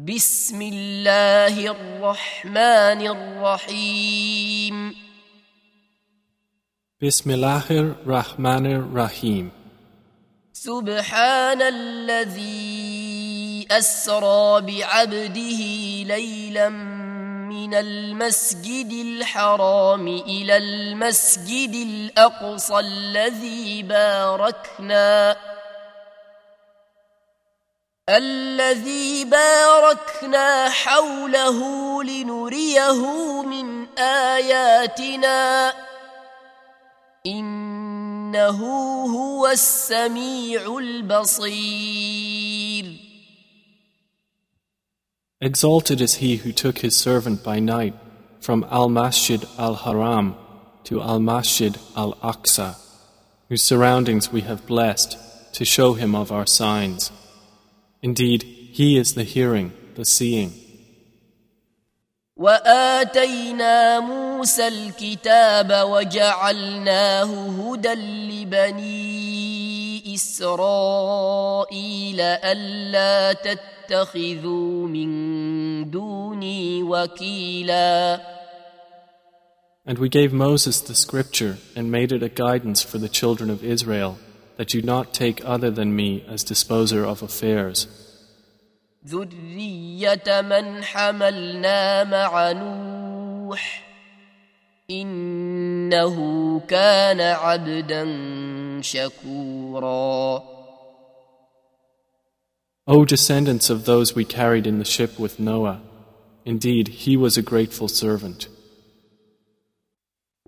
بسم الله الرحمن الرحيم Bismillahir Rahmanir Rahim. سبحان الذي اسرى بعبده ليلا من المسجد الحرام إلى المسجد الاقصى الذي باركنا الذي باركنا حوله لنريه من اياتنا انه هو السميع البصير Exalted is he who took his servant by night from Al Masjid Al Haram to Al Masjid Al Aqsa, whose surroundings we have blessed to show him of our signs. Indeed, he is the hearing, the seeing. واتينا موسى الكتاب وجعلناه هدى لبني اسرائيل الا تتخذوا من دوني وكيلا And we gave Moses the scripture and made it a guidance for the children of Israel that you not take other than me as disposer of affairs. ذرية من حملنا مع نوح إنه كان عبدا شكورا O descendants of those we carried in the ship with Noah, indeed he was a grateful servant.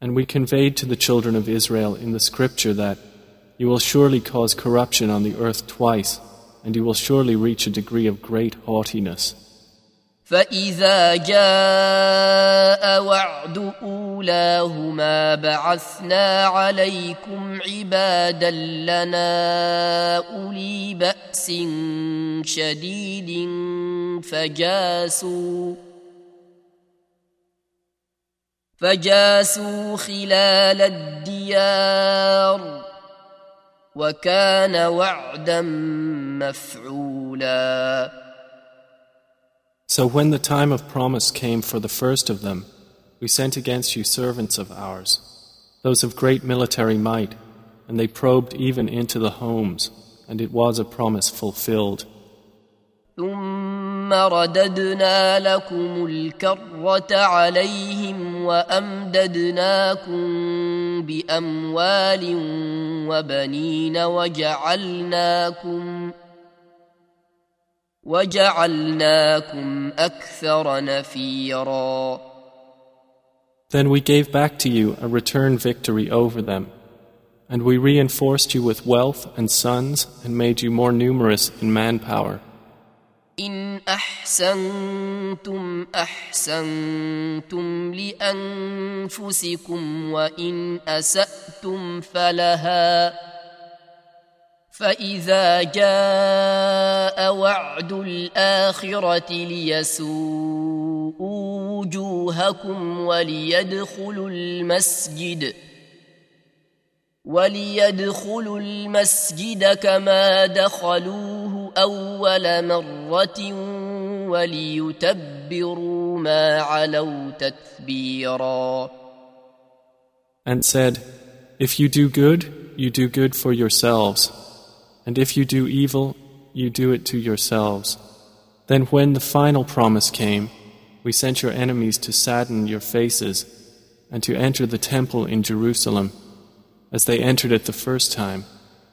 And we conveyed to the children of Israel in the scripture that you will surely cause corruption on the earth twice, and you will surely reach a degree of great haughtiness. فإذا جاء وعد أولاهما بعثنا عليكم عبادا لنا أولي بأس شديد فجاسوا فجاسوا خلال الديار وكان وعدا مفعولا So when the time of promise came for the first of them, we sent against you servants of ours, those of great military might, and they probed even into the homes, and it was a promise fulfilled. ثم رددنا لكم الكرة عليهم وأمددناكم بأموال وبنين وجعلناكم وجعلناكم أكثر نفيرا Then we gave back to you a return victory over them, and we reinforced you with wealth and sons and made you more numerous in manpower. إن أحسنتم أحسنتم لأنفسكم وإن أسأتم فلها فإذا جاء وعد الآخرة ليسوءوا وجوهكم وليدخلوا المسجد وليدخلوا المسجد كما دخلوه أول مرة وليتبروا ما علوا تتبيرا And said, If you do good, you do good for yourselves, and if you do evil, you do it to yourselves. Then when the final promise came, we sent your enemies to sadden your faces and to enter the temple in Jerusalem as they entered it the first time,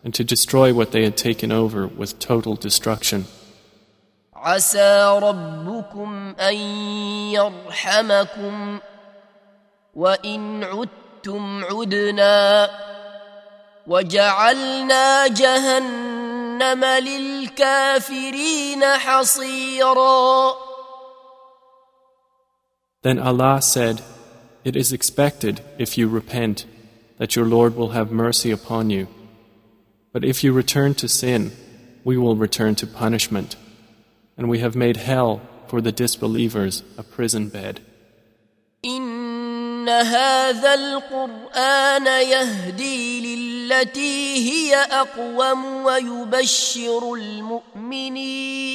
and to destroy what they had taken over with total destruction. عسى ربكم أن يرحمكم وإن عدتم عدنا وجعلنا جهنم للكافرين حصيرا Then Allah said, It is expected, if you repent, that your Lord will have mercy upon you. But if you return to sin, we will return to punishment. And we have made hell for the disbelievers a prison bed. إن هذا القرآن يهدي للتي هي أقوم ويبشر المؤمنين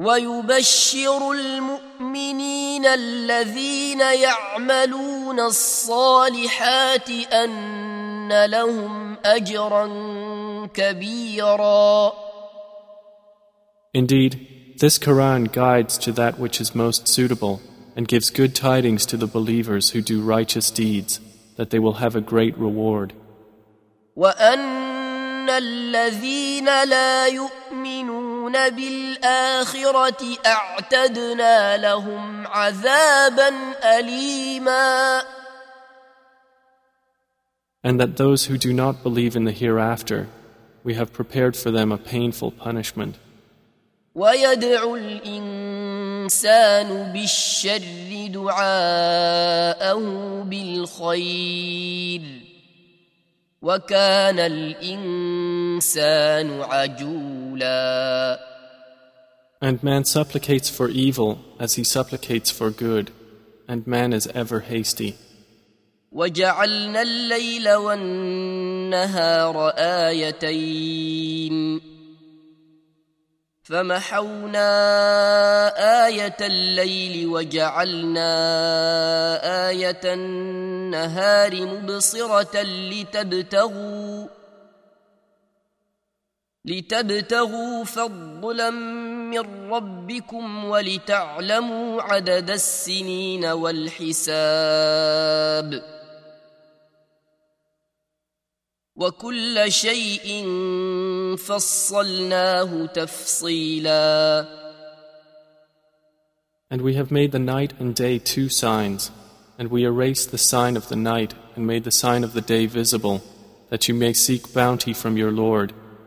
ويبشر المؤمنين الذين يعملون الصالحات أن لهم أجرا كبيرا Indeed, this Quran guides to that which is most suitable and gives good tidings to the believers who do righteous deeds that they will have a great reward. وأن الذين لا يؤمنون بالآخرة أعتدنا لهم عذابا أليما And that those who do not believe in the hereafter, we have prepared for them a painful punishment. ويدعو الإنسان بالشر دعاءه بالخير وكان الإنسان عجولا And man supplicates for evil as he supplicates for good, and man is ever hasty. وجعلنا الليل والنهار آيتين فمحونا آية الليل وجعلنا آية النهار مبصرة لتبتغوا لتبتغوا فضلا من ربكم ولتعلموا عدد السنين والحساب وكل شيء فصلناه تفصيلا And we have made the night and day two signs, and we erased the sign of the night and made the sign of the day visible, that you may seek bounty from your Lord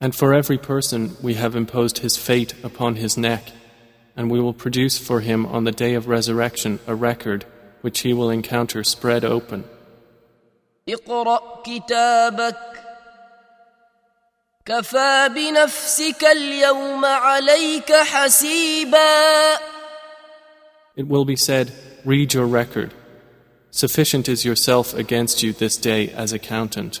And for every person we have imposed his fate upon his neck, and we will produce for him on the day of resurrection a record which he will encounter spread open. اقرأ كتابك كفى بنفسك اليوم عليك حسيبا It will be said, Read your record. Sufficient is yourself against you this day as accountant.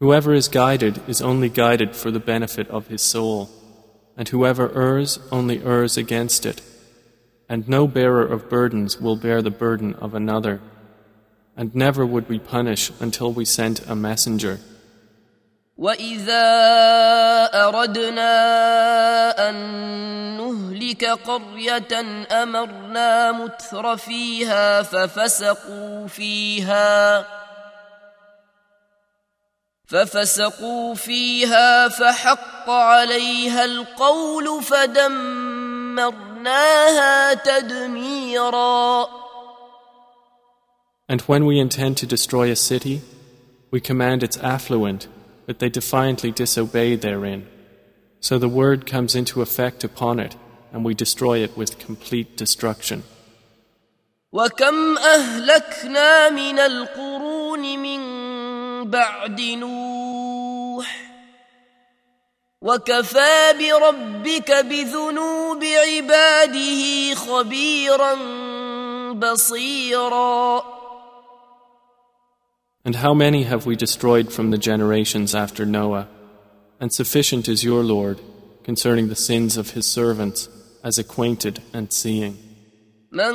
Whoever is guided is only guided for the benefit of his soul, and whoever errs only errs against it. And no bearer of burdens will bear the burden of another. And never would we punish until we sent a messenger. وإذا أردنا أن نهلك قرية أمرنا متر فيها ففسقوا فيها ففسقوا فيها فحق عليها القول فدمرناها تدميرا And when we intend to destroy a city, we command its affluent, but they defiantly disobey therein. So the word comes into effect upon it, and we destroy it with complete destruction. وكم أهلكنا من القرون من بعد نوح وكفى بربك بذنوب عباده خبيرا بصيرا And how many have we destroyed from the generations after Noah? And sufficient is your Lord concerning the sins of his servants as acquainted and seeing. من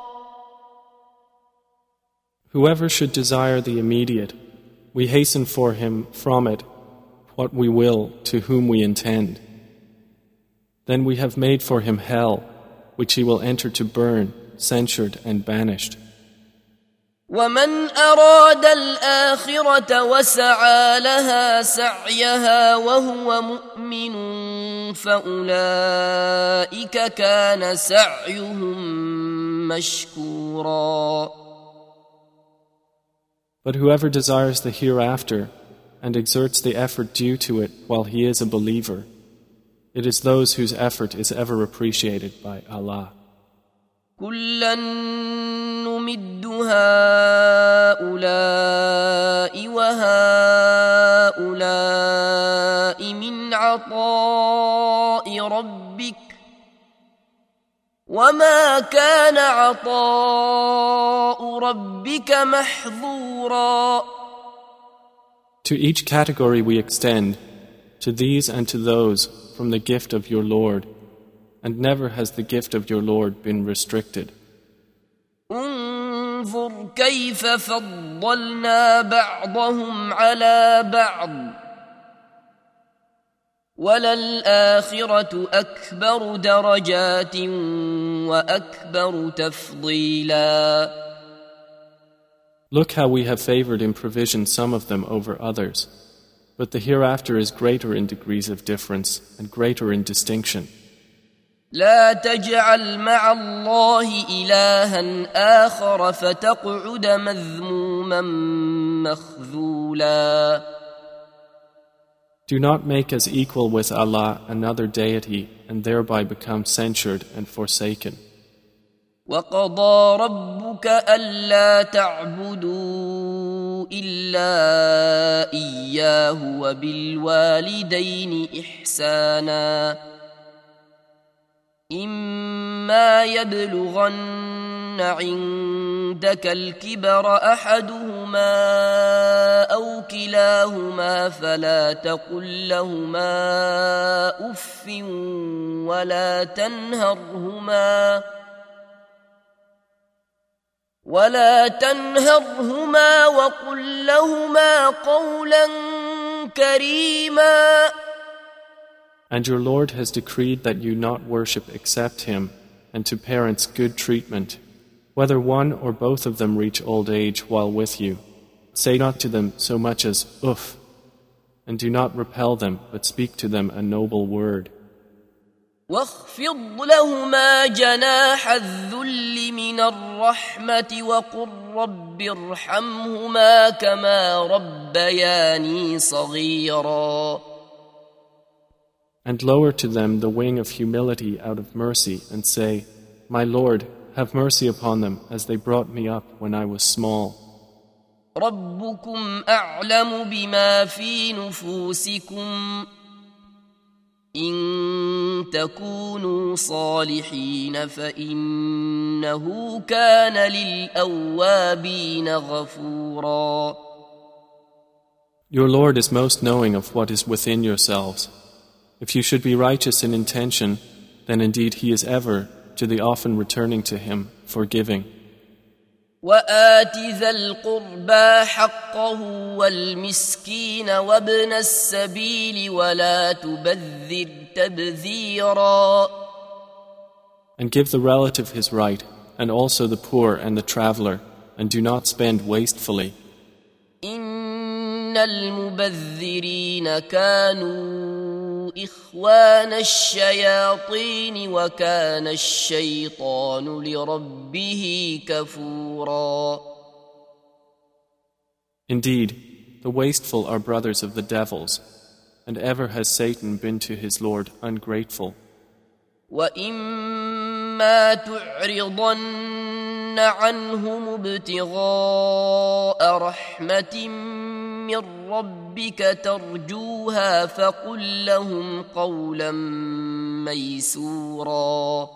Whoever should desire the immediate, we hasten for him from it what we will to whom we intend. Then we have made for him hell, which he will enter to burn, censured and banished. ومن أراد الآخرة وسعى لها سعيها وهو مؤمن فأولئك كان سعيهم مشكورا But whoever desires the hereafter and exerts the effort due to it while he is a believer, it is those whose effort is ever appreciated by Allah. كلا نمد هؤلاء وهؤلاء من عطاء ربك وما كان عطاء ربك محظورا To each category we extend, to these and to those, from the gift of your Lord, and never has the gift of your Lord been restricted. انظر كيف فضلنا بعضهم على بعض وللآخرة أكبر درجات وأكبر تفضيلا Look how we have favored in provision some of them over others. But the hereafter is greater in degrees of difference and greater in distinction. لا تجعل مع الله إلها آخر فتقعد مذموما مخذولا Do not make as equal with Allah another deity and thereby become censured and forsaken. وقضى ربك ألا تعبدوا إلا إياه وبالوالدين إحسانا إما يبلغن عندك الكبر أحدهما أو كلاهما فلا تقل لهما أف ولا تنهرهما ولا تنهرهما وقل لهما قولا كريما And your Lord has decreed that you not worship except Him, and to parents good treatment, whether one or both of them reach old age while with you. Say not to them so much as uff, and do not repel them, but speak to them a noble word. واخفض لهما جناح الذل من الرحمة وقل رب ارحمهما كما ربياني صغيرا And lower to them the wing of humility out of mercy, and say, My Lord, have mercy upon them as they brought me up when I was small. ربكم أعلم بما في نفوسكم إن تكونوا صالحين فإنه كان للأوابين غفورا Your Lord is most knowing of what is within yourselves. If you should be righteous in intention, then indeed He is ever, to the often returning to Him, forgiving. وآت ذا القربى حقه والمسكين وابن السبيل ولا تبذر تبذيرا And give the relative his right, and also the poor and the traveler, and do not spend wastefully. إن المبذرين كانوا إخوان الشياطين وكان الشيطان لربه كفورا Indeed, the wasteful are brothers of the devils, and ever has Satan been to his Lord ungrateful. وإما تعرضن عنهم ابتغاء رحمة من ربك ترجوها فقل لهم قولا ميسورا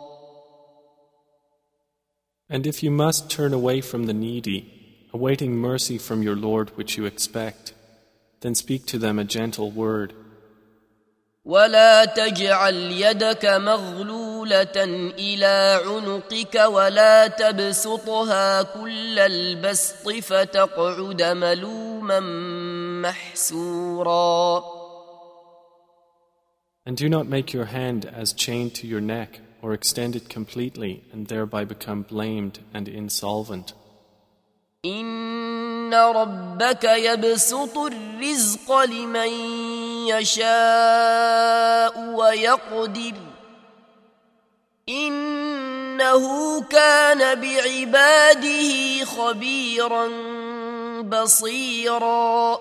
And if you must turn away from the needy, awaiting mercy from your Lord which you expect, then speak to them a gentle word. ولا تجعل يدك مغلولة إلى عنقك ولا تبسطها كل البسط فتقعد ملوما محسورا And do not make your hand as chained to your neck or extend it completely and thereby become blamed and insolvent. إن ربك يبسط الرزق لمن يشاء ويقدر إنه كان بعباده خبيرا بصيرا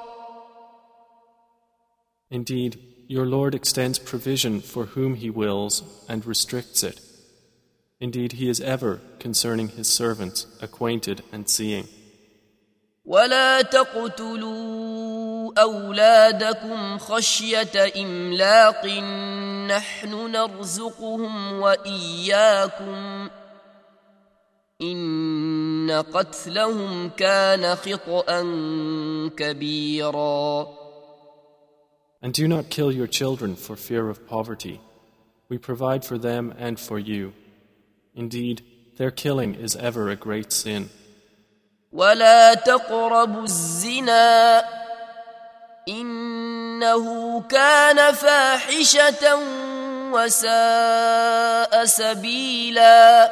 Indeed, your Lord extends provision for whom He wills and restricts it. Indeed, He is ever, concerning His servants, acquainted and seeing. ولا تقتلوا أولادكم خشية إملاق نحن نرزقهم وإياكم إن قتلهم كان خطأ كبيرا And do not kill your children for fear of poverty. We provide for them and for you. Indeed, their killing is ever a great sin. ولا تقربوا الزنا إنه كان فاحشة وساء سبيلا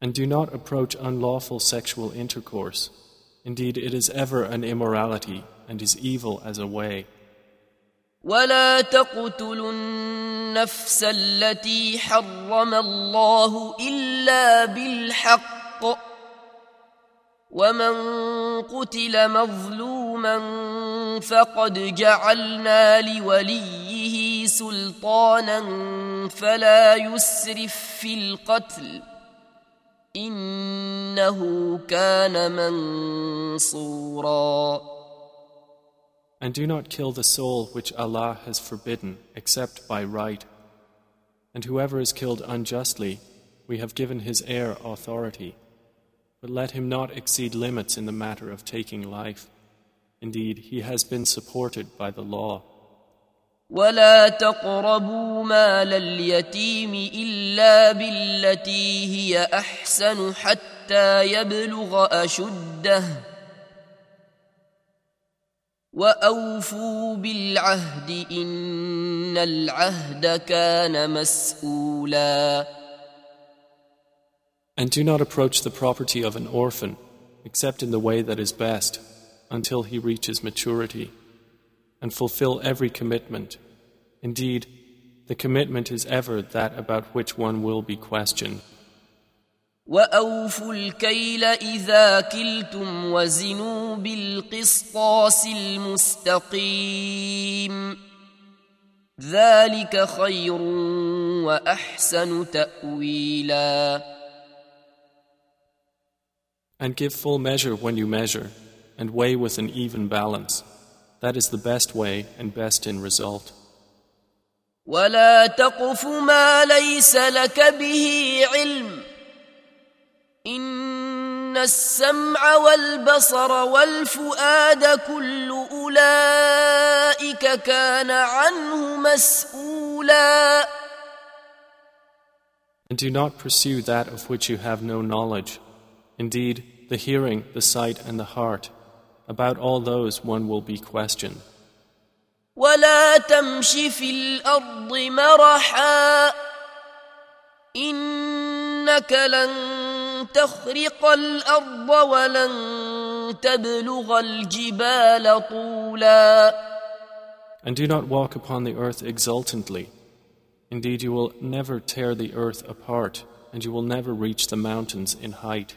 And do not approach unlawful sexual intercourse. Indeed, it is ever an immorality and is evil as a way. ولا تقتلوا النفس التي حرم الله إلا بالحق ومن قتل مظلوما فقد جعلنا لوليه سلطانا فلا يسرف في القتل إنه كان منصورا And do not kill the soul which Allah has forbidden except by right. And whoever is killed unjustly, we have given his heir authority. But let him not exceed limits in the matter of taking life. Indeed, he has been supported by the law. ولا تقربوا مال اليتيم إلا بالتي هي أحسن حتى يبلغ أشده وأوفوا بالعهد إن العهد كان مسؤولا And do not approach the property of an orphan except in the way that is best until he reaches maturity and fulfill every commitment. Indeed, the commitment is ever that about which one will be questioned. وأوفوا الكيل إذا كلتم وزنوا بالقسطاس المستقيم ذلك خير وأحسن تأويلا And give full measure when you measure, and weigh with an even balance. That is the best way and best in result. ولا تقف ما ليس لك به علم إن السمع والبصر والفؤاد كل أولئك كان عنه مسؤولا And do not pursue that of which you have no knowledge. Indeed, the hearing, the sight, and the heart, about all those one will be questioned. ولا تمش في الأرض مرحا إنك لن تخرق الأرض ولن تبلغ الجبال طولا And do not walk upon the earth exultantly. Indeed, you will never tear the earth apart, and you will never reach the mountains in height.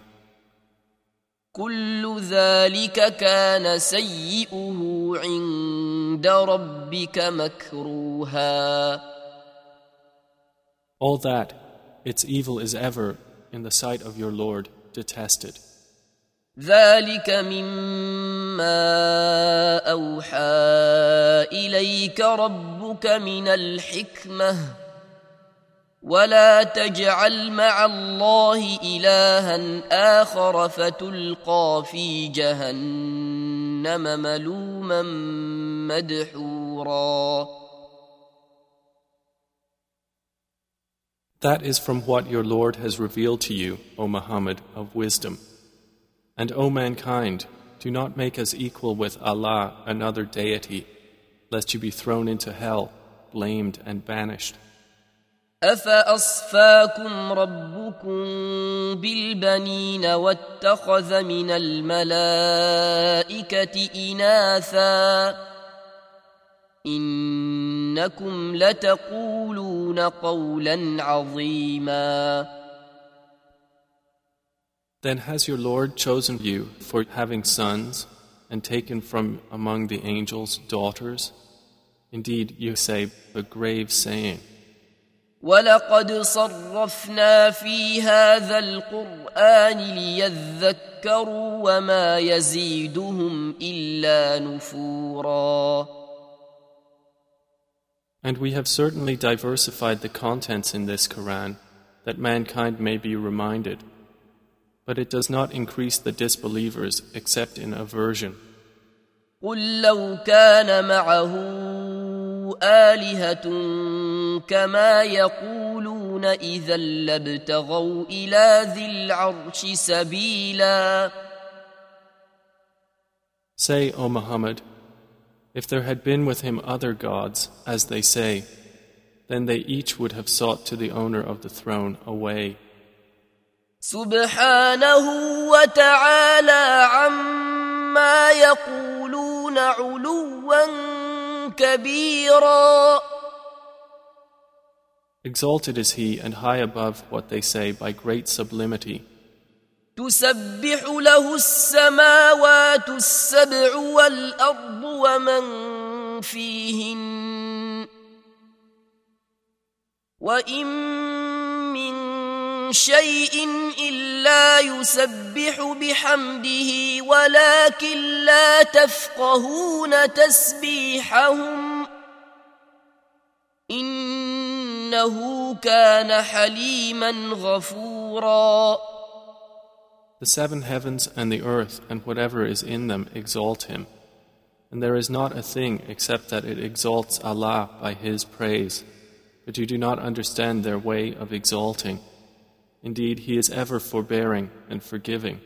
كل ذلك كان سيئه عند ربك مكروها All that, its evil is ever, in the sight of your Lord, detested. ذلك مما أوحى إليك ربك من الحكمة ولا تجعل مع الله إلها آخر فتلقى في جهنم ملوما مدحورا That is from what your Lord has revealed to you, O Muhammad, of wisdom. And O mankind, do not make us equal with Allah, another deity, lest you be thrown into hell, blamed and banished. أفأصفاكم ربكم بالبنين واتخذ من الملائكة إناثا إنكم لتقولون قولا عظيما Then has your Lord chosen you for having sons and taken from among the angels daughters? Indeed, you say a grave saying. ولقد صرفنا في هذا القرآن ليذكروا وما يزيدهم إلا نفورا And we have certainly diversified the contents in this Quran that mankind may be reminded. But it does not increase the disbelievers except in aversion. قل لو كان معه آلهة كما يقولون إذا لابتغوا إلى ذي العرش سبيلا Say, O Muhammad, if there had been with him other gods, as they say, then they each would have sought to the owner of the throne a way. سبحانه وتعالى عما يقولون علوا كبيرا Exalted is he and high above what they say by great sublimity. تسبح له السماوات السبع والأرض ومن فيهن وإن من شيء إلا يسبح بحمده ولكن لا تفقهون تسبيحهم إنه كان حليما غفورا The seven heavens and the earth and whatever is in them exalt him. And there is not a thing except that it exalts Allah by His praise. But you do not understand their way of exalting. Indeed, He is ever forbearing and forgiving.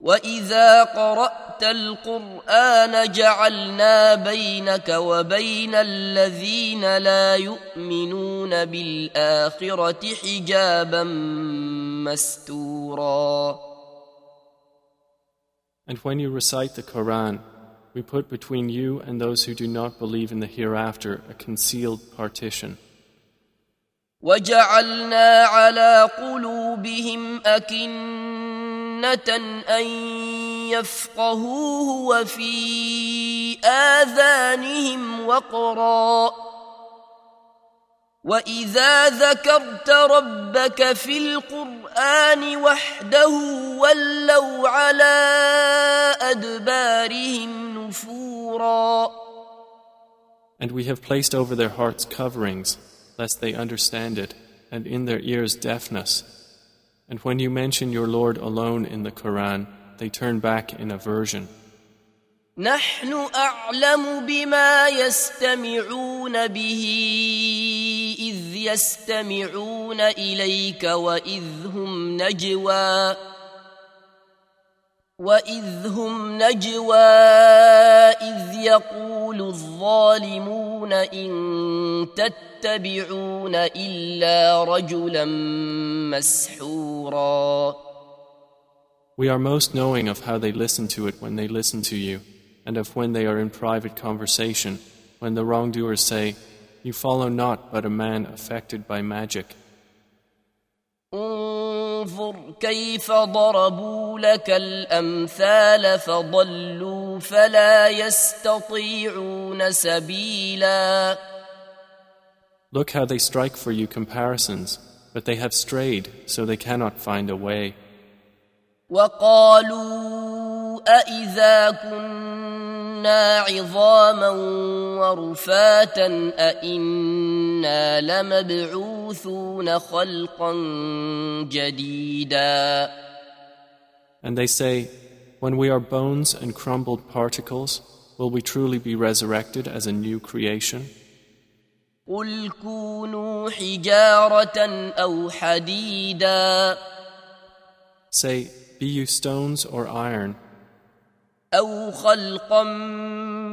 وإذا قرأت القرآن جعلنا بينك وبين الذين لا يؤمنون بالآخرة حجابا مستورا And when you recite the Quran, we put between you and those who do not believe in the hereafter a concealed partition. وجعلنا على قلوبهم أكنة أن يفقهوه وفي آذانهم وقرا وإذا ذكرت ربك في القرآن وحده ولوا على أدبارهم نفورا And we have placed over their hearts coverings, lest they understand it, and in their ears deafness. And when you mention your Lord alone in the Quran, they turn back in aversion. نحن أعلم بما يستمعون به إذ يستمعون إليك وإذ هم نجوى وإذ هم نجوى إذ يقول الظالمون إن تتبعون إلا رجلا مسحورا We are most knowing of how they listen to it when they listen to you, and of when they are in private conversation, when the wrongdoers say, You follow not but a man affected by magic. انظر كيف ضربوا لك الامثال فضلوا فلا يستطيعون سبيلا Look how they strike for you comparisons, but they have strayed, so they cannot find a way. وقالوا أإذا كنا عظاما ورفاتا أإنا لمبعوثون خلقا جديدا And they say, When we are bones and crumbled particles, will we truly be resurrected as a new creation? قل كونوا حجارة أو حديدا Say, Be you stones or iron, أو خلقا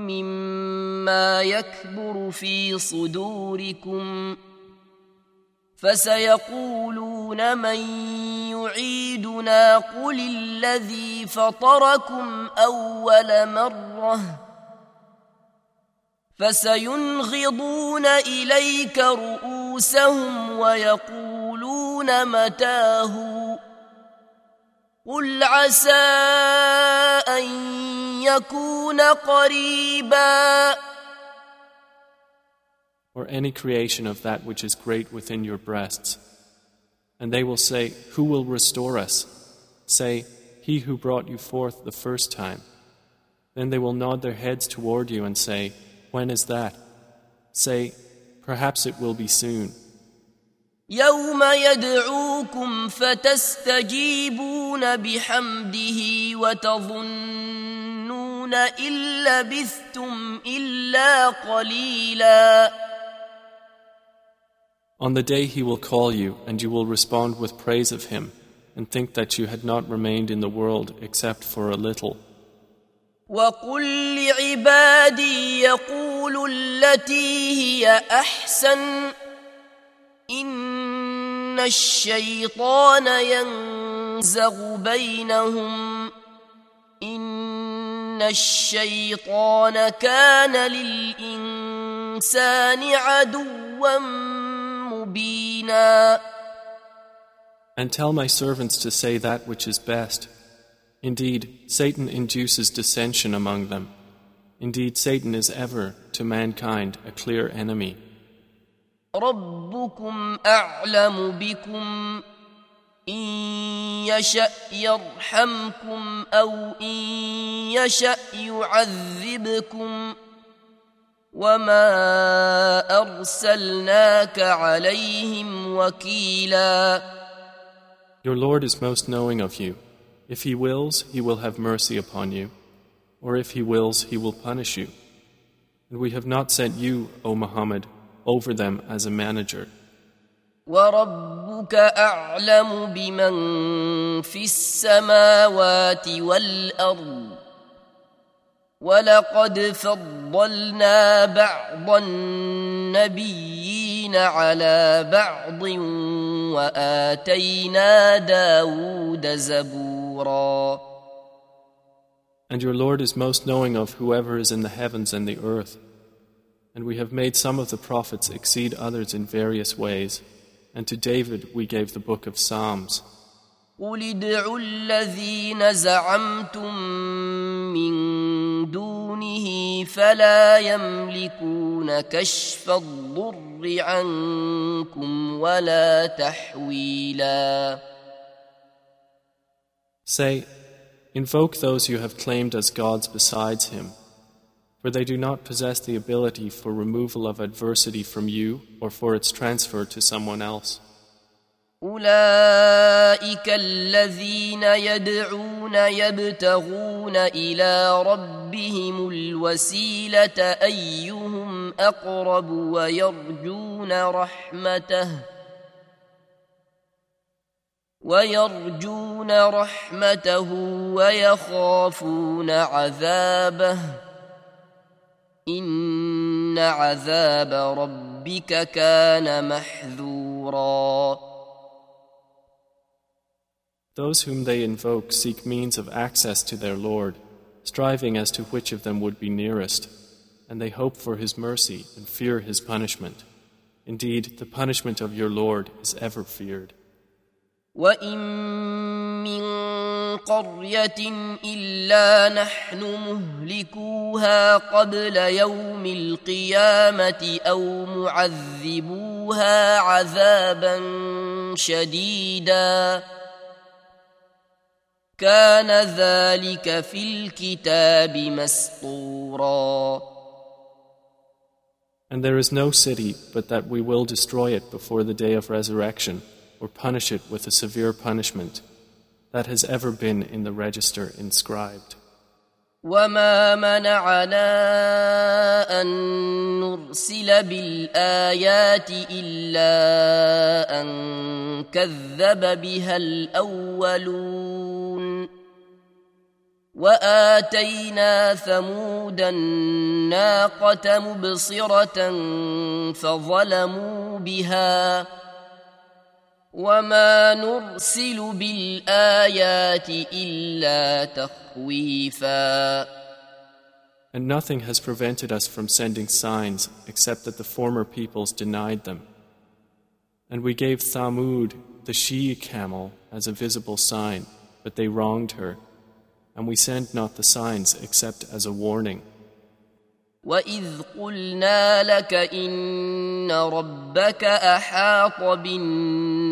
مما يكبر في صدوركم فسيقولون من يعيدنا قل الذي فطركم أول مرة فسينغضون إليك رؤوسهم ويقولون متاه قل عسى أن يكون قريبا or any creation of that which is great within your breasts. And they will say, Who will restore us? Say, He who brought you forth the first time. Then they will nod their heads toward you and say, When is that? Say, Perhaps it will be soon. يوم يدعوكم فتستجيبون بحمده وتظنون إن لبثتم إلا قليلا On the day he will call you, and you will respond with praise of him, and think that you had not remained in the world except for a little. وقل لعبادي يقولوا التي هي أحسن إن الشيطان ينزغ بينهم إن الشيطان كان للإنسان عدوا مبينا And tell my servants to say that which is best. Indeed, Satan induces dissension among them. Indeed, Satan is ever, to mankind, a clear enemy. ربكم أعلم بكم إن يشأ يرحمكم أو إن يشأ يعذبكم وما أرسلناك عليهم وكيلا Your Lord is most knowing of you. If He wills, He will have mercy upon you, or if He wills, He will punish you. And we have not sent you, O Muhammad, over them as a manager. وربك أعلم بمن في السماوات والأرض ولقد فضلنا بعض النبيين على بعض وآتينا داود زبورا And your Lord is most knowing of whoever is in the heavens and the earth. And we have made some of the prophets exceed others in various ways. And to David we gave the book of Psalms. قل ادعوا الذين زعمتم من دونه فلا يملكون كشف الضر عنكم ولا تحويلا Say, invoke those you have claimed as gods besides him for they do not possess the ability for removal of adversity from you or for its transfer to someone else. أولئك الذين يدعون يبتغون إلى ربهم الوسيلة أيهم أقرب ويرجون رحمته ويرجون رحمته ويخافون عذابه إن عذاب ربك كان محذورا Those whom they invoke seek means of access to their Lord, striving as to which of them would be nearest, and they hope for His mercy and fear His punishment. Indeed, the punishment of your Lord is ever feared. وإن من قرية إلا نحن مهلكوها قبل يوم القيامة أو معذبوها عذابا شديدا كان ذلك في الكتاب مسطورا And there is no city but that we will destroy it before the day of resurrection or punish it with a severe punishment. That has ever been in the register inscribed. وما منعنا أن نرسل بالآيات إلا أن كذب بها الأولون وآتينا ثمود الناقة مبصرة فظلموا بها وما نرسل بالآيات إلا تخويفا And nothing has prevented us from sending signs except that the former peoples denied them. And we gave Thamud, the she camel, as a visible sign, but they wronged her. And we send not the signs except as a warning. وإذ قلنا لك إن ربك أحاط بالناس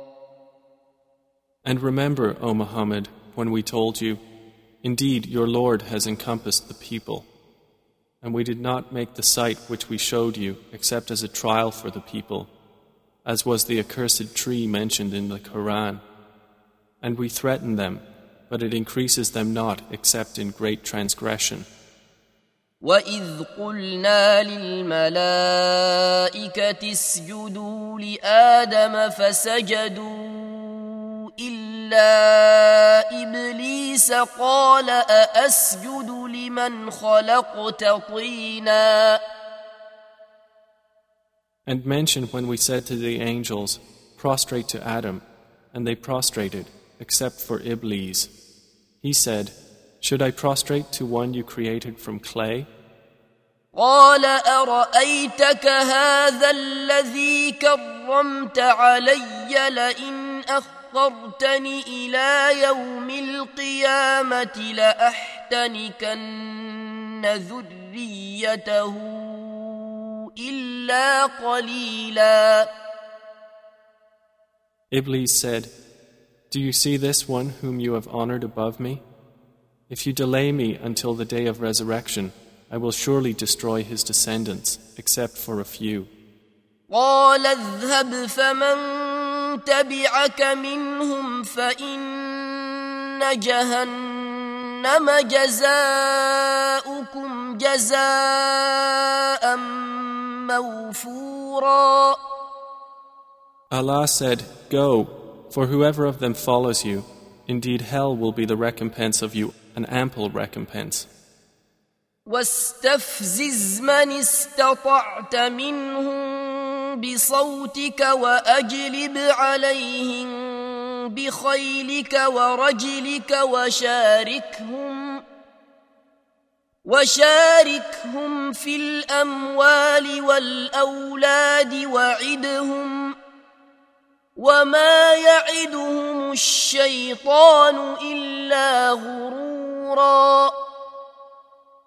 And remember, O Muhammad, when we told you, Indeed, your Lord has encompassed the people. And we did not make the sight which we showed you except as a trial for the people, as was the accursed tree mentioned in the Quran. And we threaten them, but it increases them not except in great transgression. وإذ قلنا للملائكة اسجدوا لآدم فسجدوا إلا إبليس قال أأسجد لمن خلقت طينا And mention when we said to the angels, Prostrate to Adam, and they prostrated, except for Iblis. He said, Should I prostrate to one you created from clay? قال أرأيتك هذا الذي كرمت علي لئن أخرتني إلى يوم القيامة لأحتنكن ذريته إلا قليلا Iblis said, Do you see this one whom you have honored above me? If you delay me until the day of resurrection, I will surely destroy his descendants, except for a few. قال اذهب فمن تبعك منهم فإن جهنم جزاؤكم جزاء موفورا Allah said, Go, for whoever of them follows you, indeed hell will be the recompense of you, an ample recompense. واستفزز من استطعت منهم بصوتك وأجلب عليهم بخيلك ورجلك وشاركهم وشاركهم في الأموال والأولاد وعدهم وما يعدهم الشيطان إلا غرورا.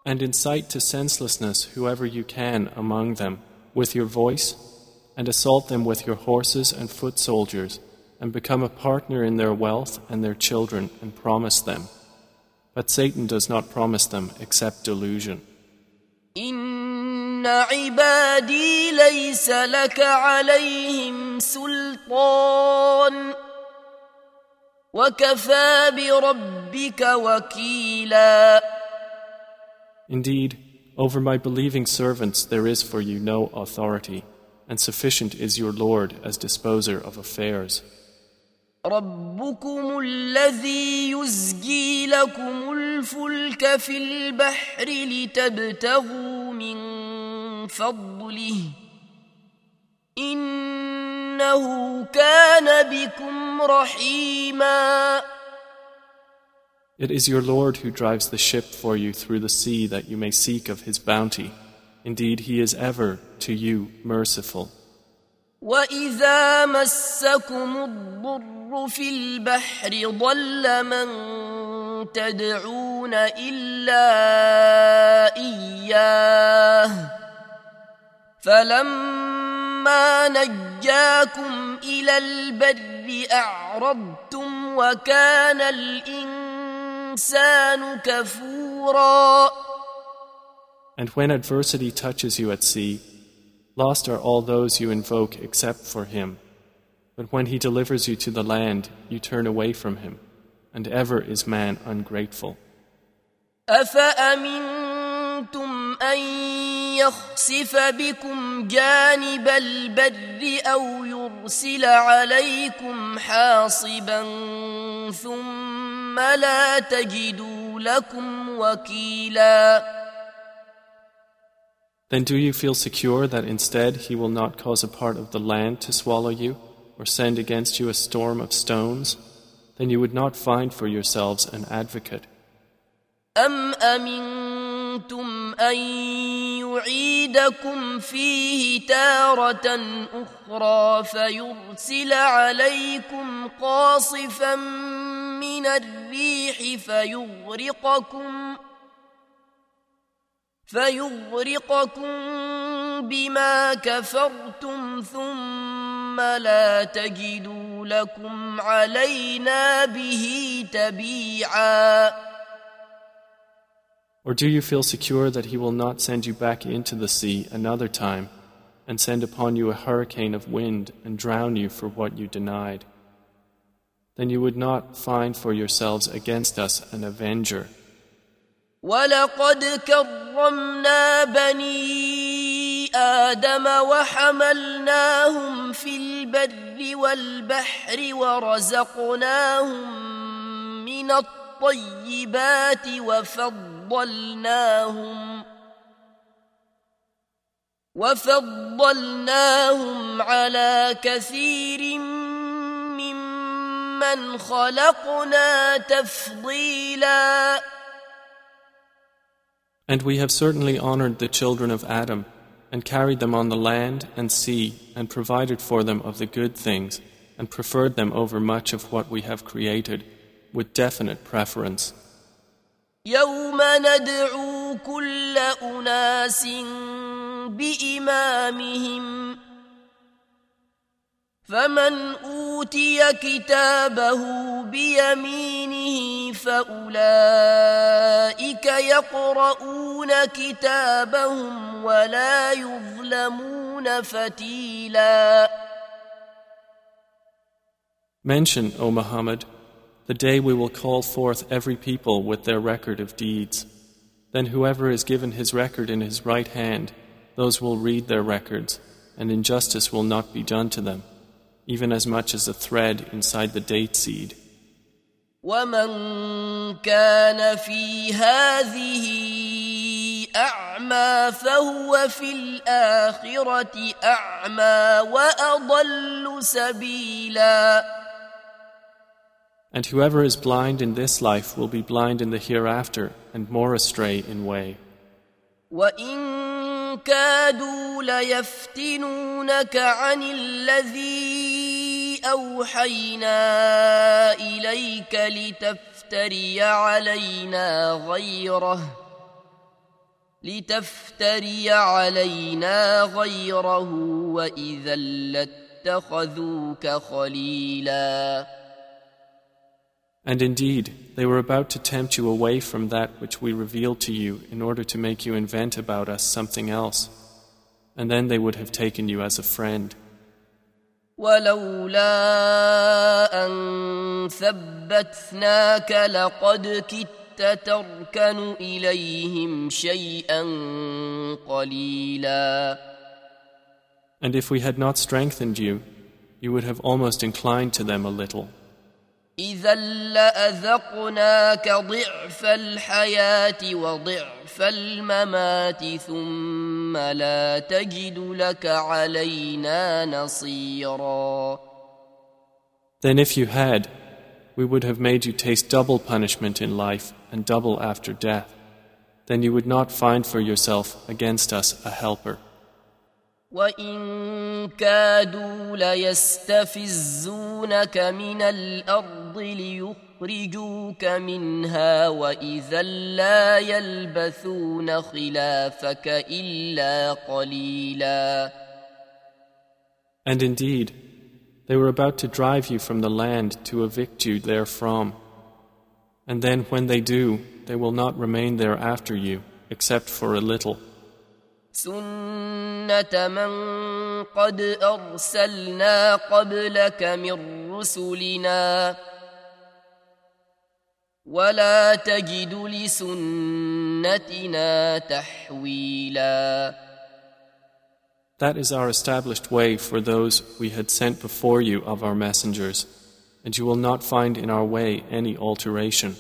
And incite to senselessness whoever you can among them with your voice, and assault them with your horses and foot soldiers, and become a partner in their wealth and their children, and promise them. But Satan does not promise them except delusion. إن عبادي ليس لك عليهم سلطان وكفى بربك وكيلا Indeed, over my believing servants there is for you no authority, and sufficient is your Lord as disposer of affairs. ربكم الذي يزجي لكم الفلك في البحر لتبتغوا من فضله إنه كان بكم رحيما It is your Lord who drives the ship for you through the sea that you may seek of his bounty. Indeed, he is ever to you merciful. وإذا مسكم الضر في البحر ضل من تدعون إلا إياه فلما نجاكم إلى البر أعرضتم وكان الإنسان كفورا And when adversity touches you at sea, Lost are all those you invoke except for him. But when he delivers you to the land, you turn away from him, and ever is man ungrateful. أفأمنتم أن يخسف بكم جانب البر أو يرسل عليكم حاصبا ثم لا تجدوا لكم وكيلاً Then do you feel secure that instead he will not cause a part of the land to swallow you, or send against you a storm of stones? Then you would not find for yourselves an advocate. أم أمنتم أن يعيدكم فيه تارة أخرى فيرسل عليكم قاصفا من الريح فيغرقكم ۖ فيغرقكم بما كفرتم ثم لا تجدوا لكم علينا به تبيعا Or do you feel secure that he will not send you back into the sea another time and send upon you a hurricane of wind and drown you for what you denied? Then you would not find for yourselves against us an avenger. ولقد كرمنا بني آدم وحملناهم في البر والبحر ورزقناهم من الطيبات وفضلناهم وفضلناهم على كثير ممن خلقنا تفضيلاً And we have certainly honored the children of Adam, and carried them on the land and sea, and provided for them of the good things, and preferred them over much of what we have created, with definite preference. يوم ندعو كل أناس بإمامهم فمن اوتي كتابه بيمينه فاولئك يقرؤون كتابهم ولا يظلمون فتيلا Mention, O Muhammad, the day we will call forth every people with their record of deeds. Then whoever is given his record in his right hand, those will read their records, and injustice will not be done to them. even as much as a thread inside the date seed. ومن كان في هذه أعمى فهو في الآخرة أعمى وأضل سبيلا And whoever is blind in this life will be blind in the hereafter and more astray in way. وإن كادوا ليفتنونك عن الذي أوحينا إليك لتفتري علينا غيره لتفتري علينا غيره وإذا لاتخذوك خليلاً And indeed, they were about to tempt you away from that which we revealed to you in order to make you invent about us something else. And then they would have taken you as a friend. ولولا أن ثبتناك لقد كدت تركن إليهم شيئا قليلا And if we had not strengthened you, you would have almost inclined to them a little. إذا لأذقناك ضعف الحياة وضعف الممات ثم لا تجد لك علينا نصيرا Then if you had, we would have made you taste double punishment in life and double after death. Then you would not find for yourself against us a helper. وإن كادوا ليستفزونك من الأرض ليخرجوك منها وإذا لا يلبثون خلافك إلا قليلا And indeed, they were about to drive you from the land to evict you therefrom. And then when they do, they will not remain there after you, except for a little. سنة من قد أرسلنا قبلك من رسلنا ولا تجد لسنتنا تحويلا That is our established way for those we had sent before you of our messengers, and you will not find in our way any alteration.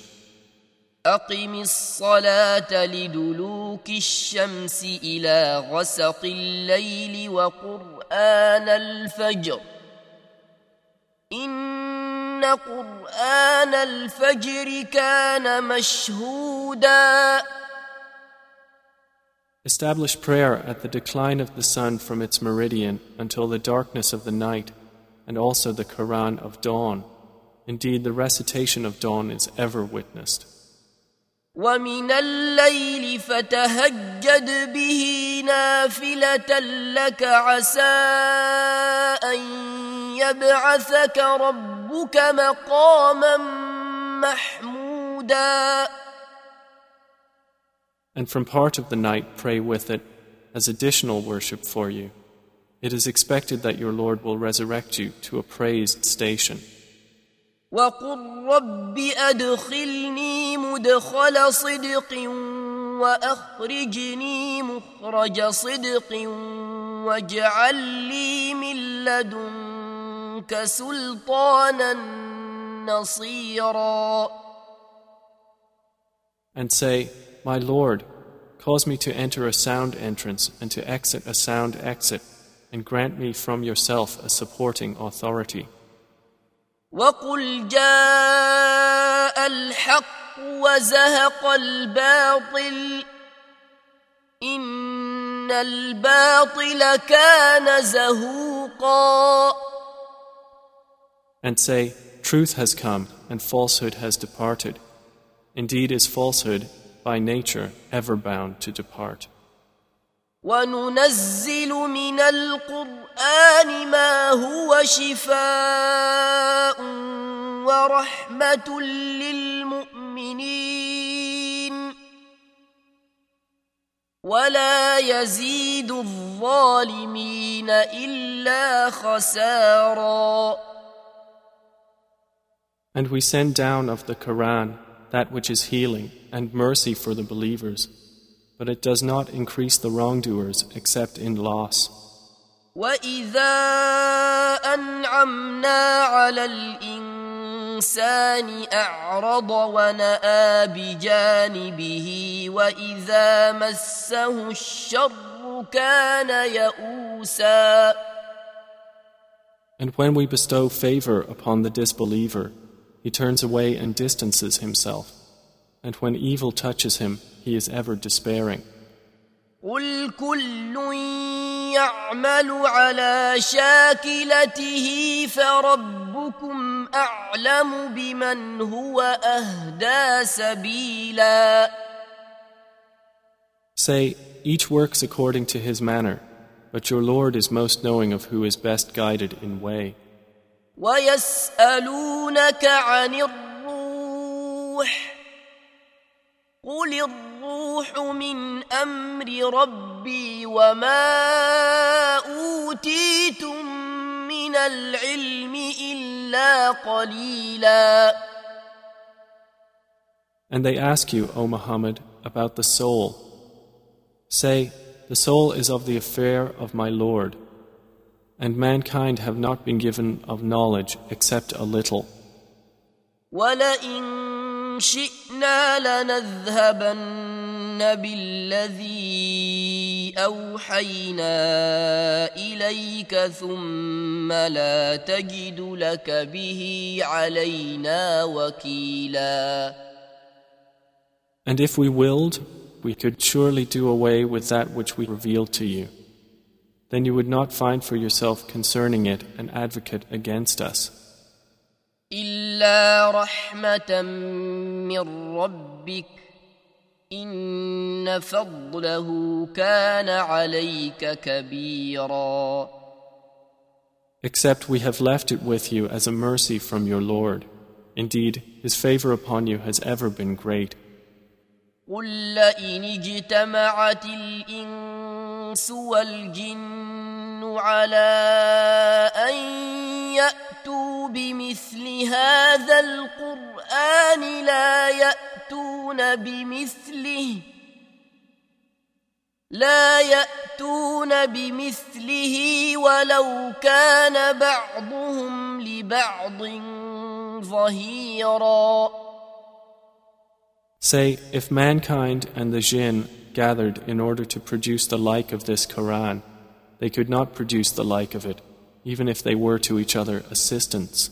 أقم الصلاة لدلوك الشمس إلى غسق الليل وقرآن الفجر إن قرآن الفجر كان مشهودا Establish prayer at the decline of the sun from its meridian until the darkness of the night, and also the Quran of dawn. Indeed, the recitation of dawn is ever witnessed. ومن الليل فتهجد به نافلة لك عسى أن يبعثك ربك مقاما محمودا And from part of the night pray with it as additional worship for you. It is expected that your Lord will resurrect you to a praised station. وقل رب أدخلني مدخل صدق وأخرجني مخرج صدق واجعل لي من لدنك سلطانا نصيرا And say, My Lord, cause me to enter a sound entrance and to exit a sound exit, and grant me from yourself a supporting authority. وقل جاء الحق وزهق الباطل إن الباطل كان زهوقا And say, Truth has come and falsehood has departed. Indeed, is falsehood by nature ever bound to depart. وننزل من القرآن ما هو شفاء ورحمة للمؤمنين ولا يزيد الظالمين إلا خسارا And we send down of the Quran that which is healing and mercy for the believers, but it does not increase the wrongdoers except in loss. وإذا أنعمنا على الإنسان أعرض ونأى بجانبه وإذا مسه الشر كان يئوسا And when we bestow favor upon the disbeliever, he turns away and distances himself. And when evil touches him, he is ever despairing. قل كل يعمل على شاكلته فربكم أعلم بمن هو أهدى سبيلا Say, each works according to his manner, but your Lord is most knowing of who is best guided in way. ويسألونك عن الروح قل الروح من أمر ربي وما أوتيتم من العلم إلا قليلا And they ask you, O Muhammad, about the soul. Say, the soul is of the affair of my Lord, and mankind have not been given of knowledge except a little. ولئن شئنا لنذهبن بالذي اوحينا اليك ثم لا تجد لك به علينا وكيلا And if we willed, we could surely do away with that which we revealed to you. Then you would not find for yourself concerning it an advocate against us. إلا رحمة من ربك إن فضله كان عليك كبيرا Except we have left it with you as a mercy from your Lord. Indeed, His favor upon you has ever been great. قل لئن اجتمعت الإنس والجن على أن يأتوا بمثل هذا القرآن لا يأتون بمثله لا يأتون بمثله ولو كان بعضهم لبعض ظهيراً Say, if mankind and the jinn gathered in order to produce the like of this Quran, they could not produce the like of it, even if they were to each other assistants.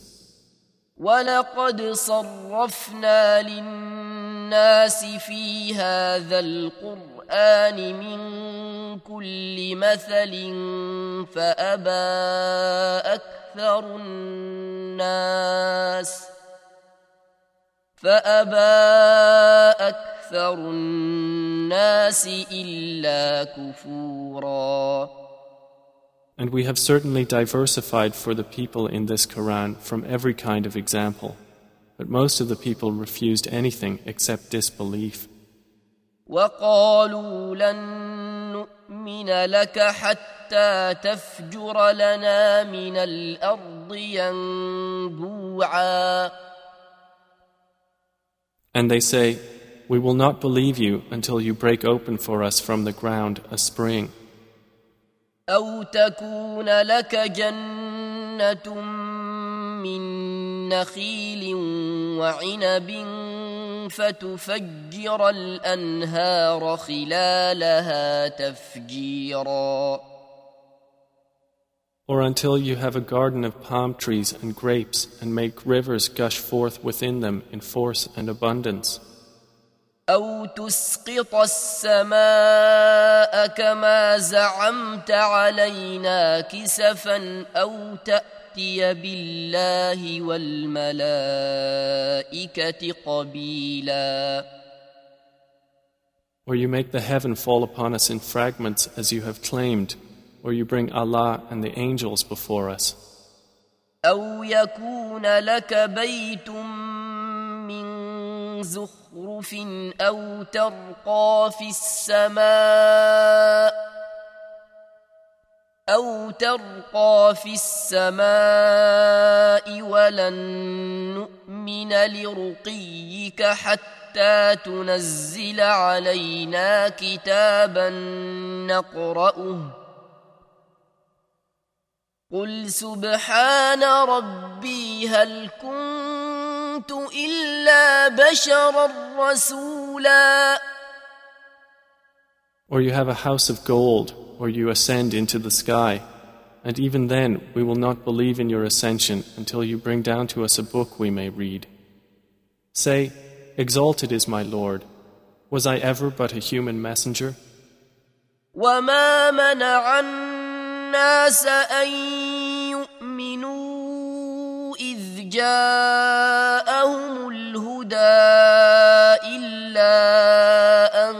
ولقد صرفنا للناس في هذا القرآن من كل مثل فأبى أكثر الناس فأبى أكثر الناس إلا كفورا And we have certainly diversified for the people in this Quran from every kind of example, but most of the people refused anything except disbelief. وقالوا لن نؤمن لك حتى تفجر لنا من الأرض ينبوعا And they say, We will not believe you until you break open for us from the ground a spring. أو تكون لك جنة من نخيل وعنب فتفجر الأنهار خلالها تفجيراً or until you have a garden of palm trees and grapes and make rivers gush forth within them in force and abundance. أو تسقط السماء كما زعمت علينا كسفا أو تأتي بالله والملائكة قبيلا Or you make the heaven fall upon us in fragments as you have claimed or you bring Allah and the angels before us. أو يكون لك بيت من زخرف أو ترقى في السماء أو ترقى في السماء ولن نؤمن لرقيك حتى تنزل علينا كتابا نقرأه قل سبحان ربي هل كنت إلا بشرا رسولا Or you have a house of gold, or you ascend into the sky, and even then we will not believe in your ascension until you bring down to us a book we may read. Say, Exalted is my Lord. Was I ever but a human messenger? وما منع الناس أن يؤمنوا إذ جاءهم الهدى إلا أن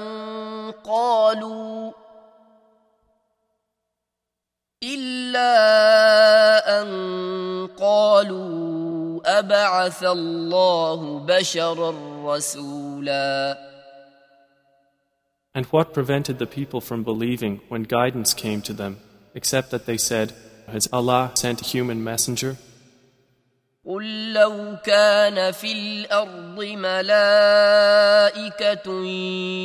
قالوا إلا أن قالوا أبعث الله بشرا رسولا And what prevented the people from believing when guidance came to them? except that they said, Has Allah sent a human messenger? قل لو كان في الأرض ملائكة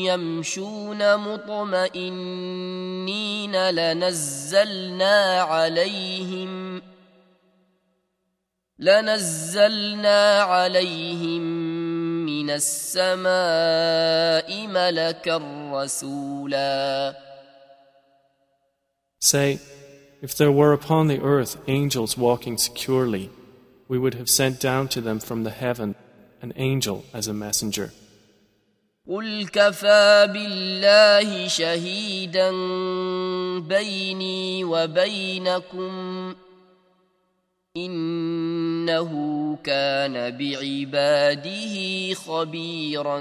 يمشون مطمئنين لنزلنا عليهم لنزلنا عليهم من السماء ملكا رسولا. Say, if there were upon the earth angels walking securely, we would have sent down to them from the heaven an angel as a messenger. قل كفى بالله شهيدا بيني وبينكم انه كان بعباده خبيرا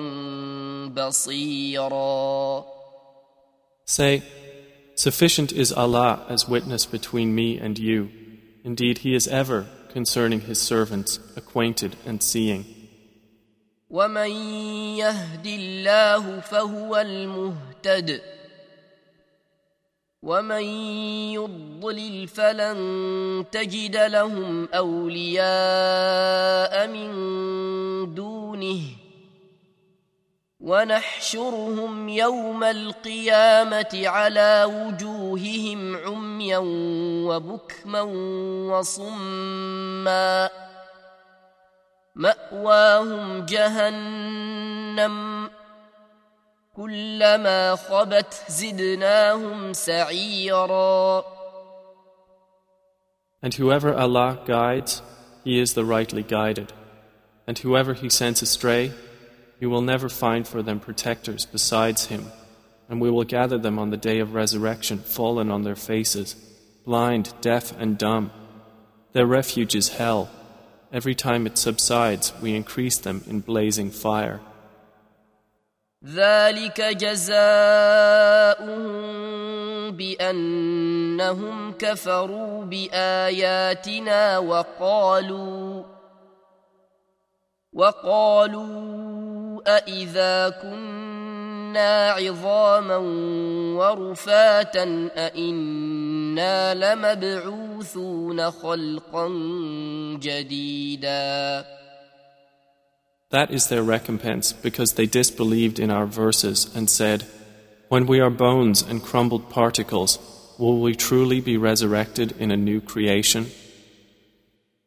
بصيرا Say, Sufficient is Allah as witness between me and you. Indeed, He is ever, concerning His servants, acquainted and seeing. ومن يهد الله فهو المهتد ومن يضلل فلن تجد لهم اولياء من دونه ونحشرهم يوم القيامة على وجوههم عميا وبكما وصما. مأواهم جهنم. كلما خبت زدناهم سعيرا. And whoever Allah guides, he is the rightly guided. And whoever he sends astray, he will never find for them protectors besides him. And we will gather them on the day of resurrection fallen on their faces, blind, deaf, and dumb. Their refuge is hell. Every time it subsides, we increase them in blazing fire. ذلك جزاؤهم بانهم كفروا باياتنا وقالوا وقالوا أإذا كنا عظاما ورفاتا أإنا لمبعوثون خلقا جديدا That is their recompense because they disbelieved in our verses and said, When we are bones and crumbled particles, will we truly be resurrected in a new creation?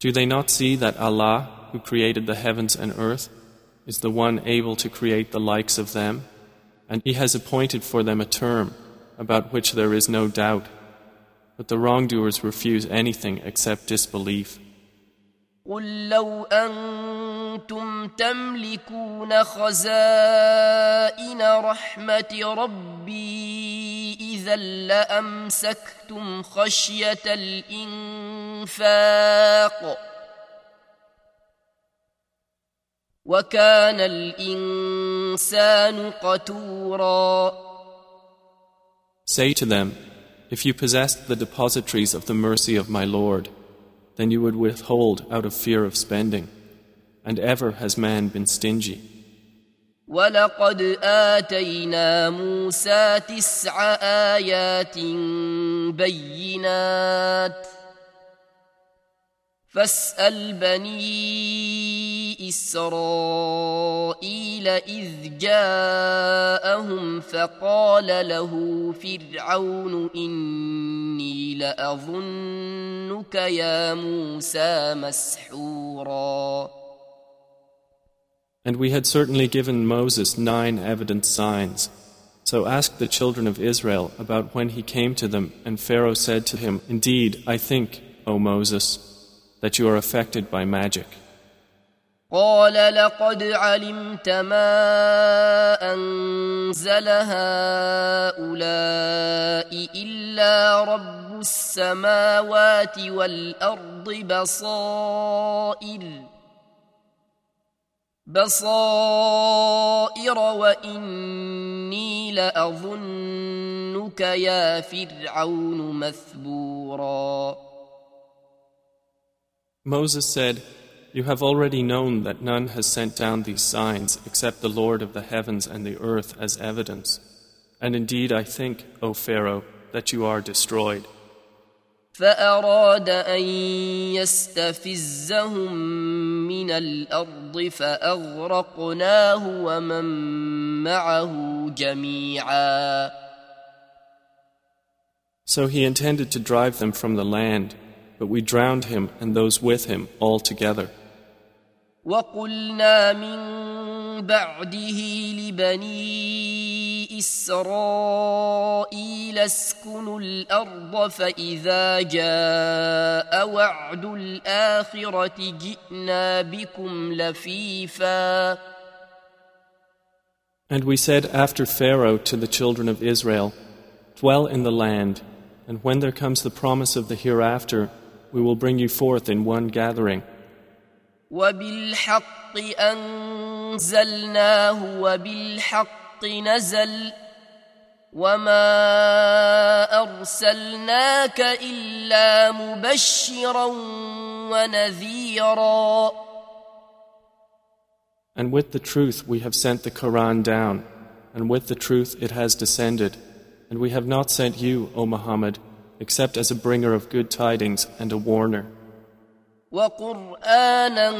Do they not see that Allah, who created the heavens and earth, is the one able to create the likes of them, and He has appointed for them a term about which there is no doubt, but the wrongdoers refuse anything except disbelief. قل لو أنتم تملكون خزائن رحمه ربي اذا لامسكتم خشيه الانفاق وكان الانسان قتورا Say to them, if you possessed the depositories of the mercy of my Lord, then you would withhold out of fear of spending. And ever has man been stingy. ولقد آتينا موسى تسع آيات بينات فاسأل بني إسرائيل إذ جاءهم فقال له فرعون إني لأظنك يا موسى مسحورا And we had certainly given Moses nine evident signs. So ask the children of Israel about when he came to them, and Pharaoh said to him, Indeed, I think, O Moses, That you are affected by magic. قال لقد علمت ما أنزل هؤلاء إلا رب السماوات والأرض بصائر بصائر وإني لأظنك يا فرعون مثبوراً Moses said, You have already known that none has sent down these signs except the Lord of the heavens and the earth as evidence. And indeed I think, O Pharaoh, that you are destroyed. فأراد أن يستفزهم من الأرض فأغرقناه ومن معه جميعا So he intended to drive them from the land, but we drowned him and those with him all together. وقلنا من بعده لبني إسرائيل اسكنوا الأرض فإذا جاء وعد الآخرة جئنا بكم لفيفا And we said after Pharaoh to the children of Israel, Dwell in the land, and when there comes the promise of the hereafter, we will bring you forth in one gathering. وبالحق أنزلناه وبالحق نزل وما أرسلناك إلا مبشرا ونذيرا And with the truth we have sent the Quran down, and with the truth it has descended. And we have not sent you, O Muhammad, except as a bringer of good tidings and a warner. وقرآنا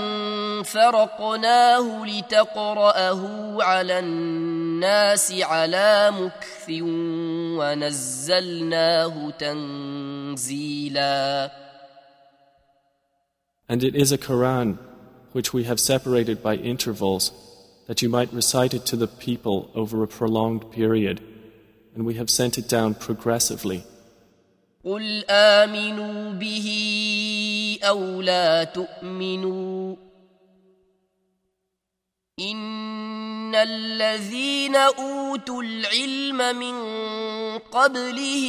فرقناه لتقرأه على الناس على مكث ونزلناه تنزيلا And it is a Quran which we have separated by intervals that you might recite it to the people over a prolonged period and we have sent it down progressively. قل آمنوا به أو لا تؤمنوا إن الذين أوتوا العلم من قبله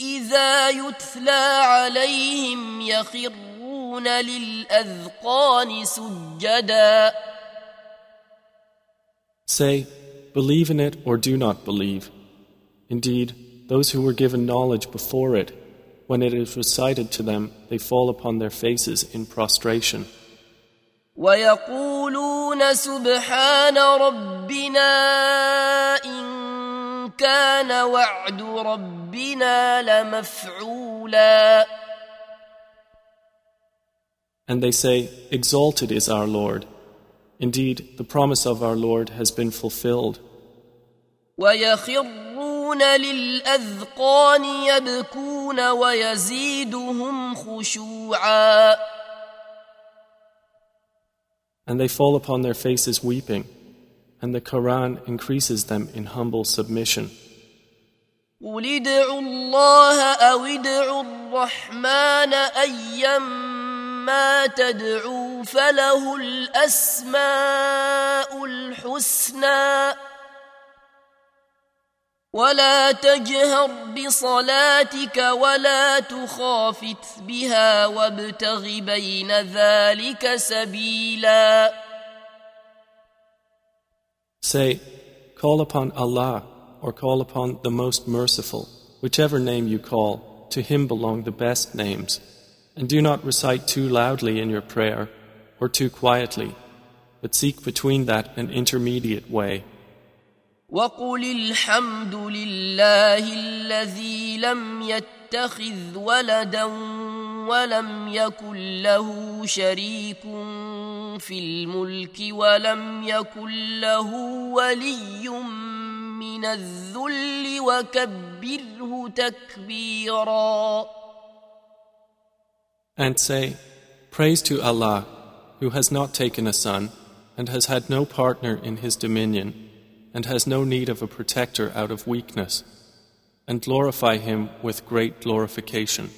إذا يتلى عليهم يخرون للأذقان سجدا Say, believe in it or do not believe. Indeed, those who were given knowledge before it, when it is recited to them, they fall upon their faces in prostration. ويقولون سبحان ربنا إن كان وعد ربنا لمفعولا And they say, Exalted is our Lord. Indeed, the promise of our Lord has been fulfilled. ويخرون للأذقان يبكون ويزيدهم خشوعا And they fall upon their faces weeping, and the Quran increases them in humble submission. قل ادعوا الله أو ادعوا الرحمن أيما تدعوا فله الأسماء الحسنى ولا تجهر بصلاتك ولا تخافت بها وابتغ بين ذلك سبيلا Say, Call upon Allah or call upon the Most Merciful, whichever name you call, to Him belong the best names. And do not recite too loudly in your prayer or too quietly, but seek between that an intermediate way. وقل الحمد لله الذي لم يتخذ ولدا ولم يكن له شريك في الملك ولم يكن له ولي من الذل وكبره تكبيرا. And say, Praise to Allah, who has not taken a son, and has had no partner in his dominion, and has no need of a protector out of weakness, and glorify him with great glorification.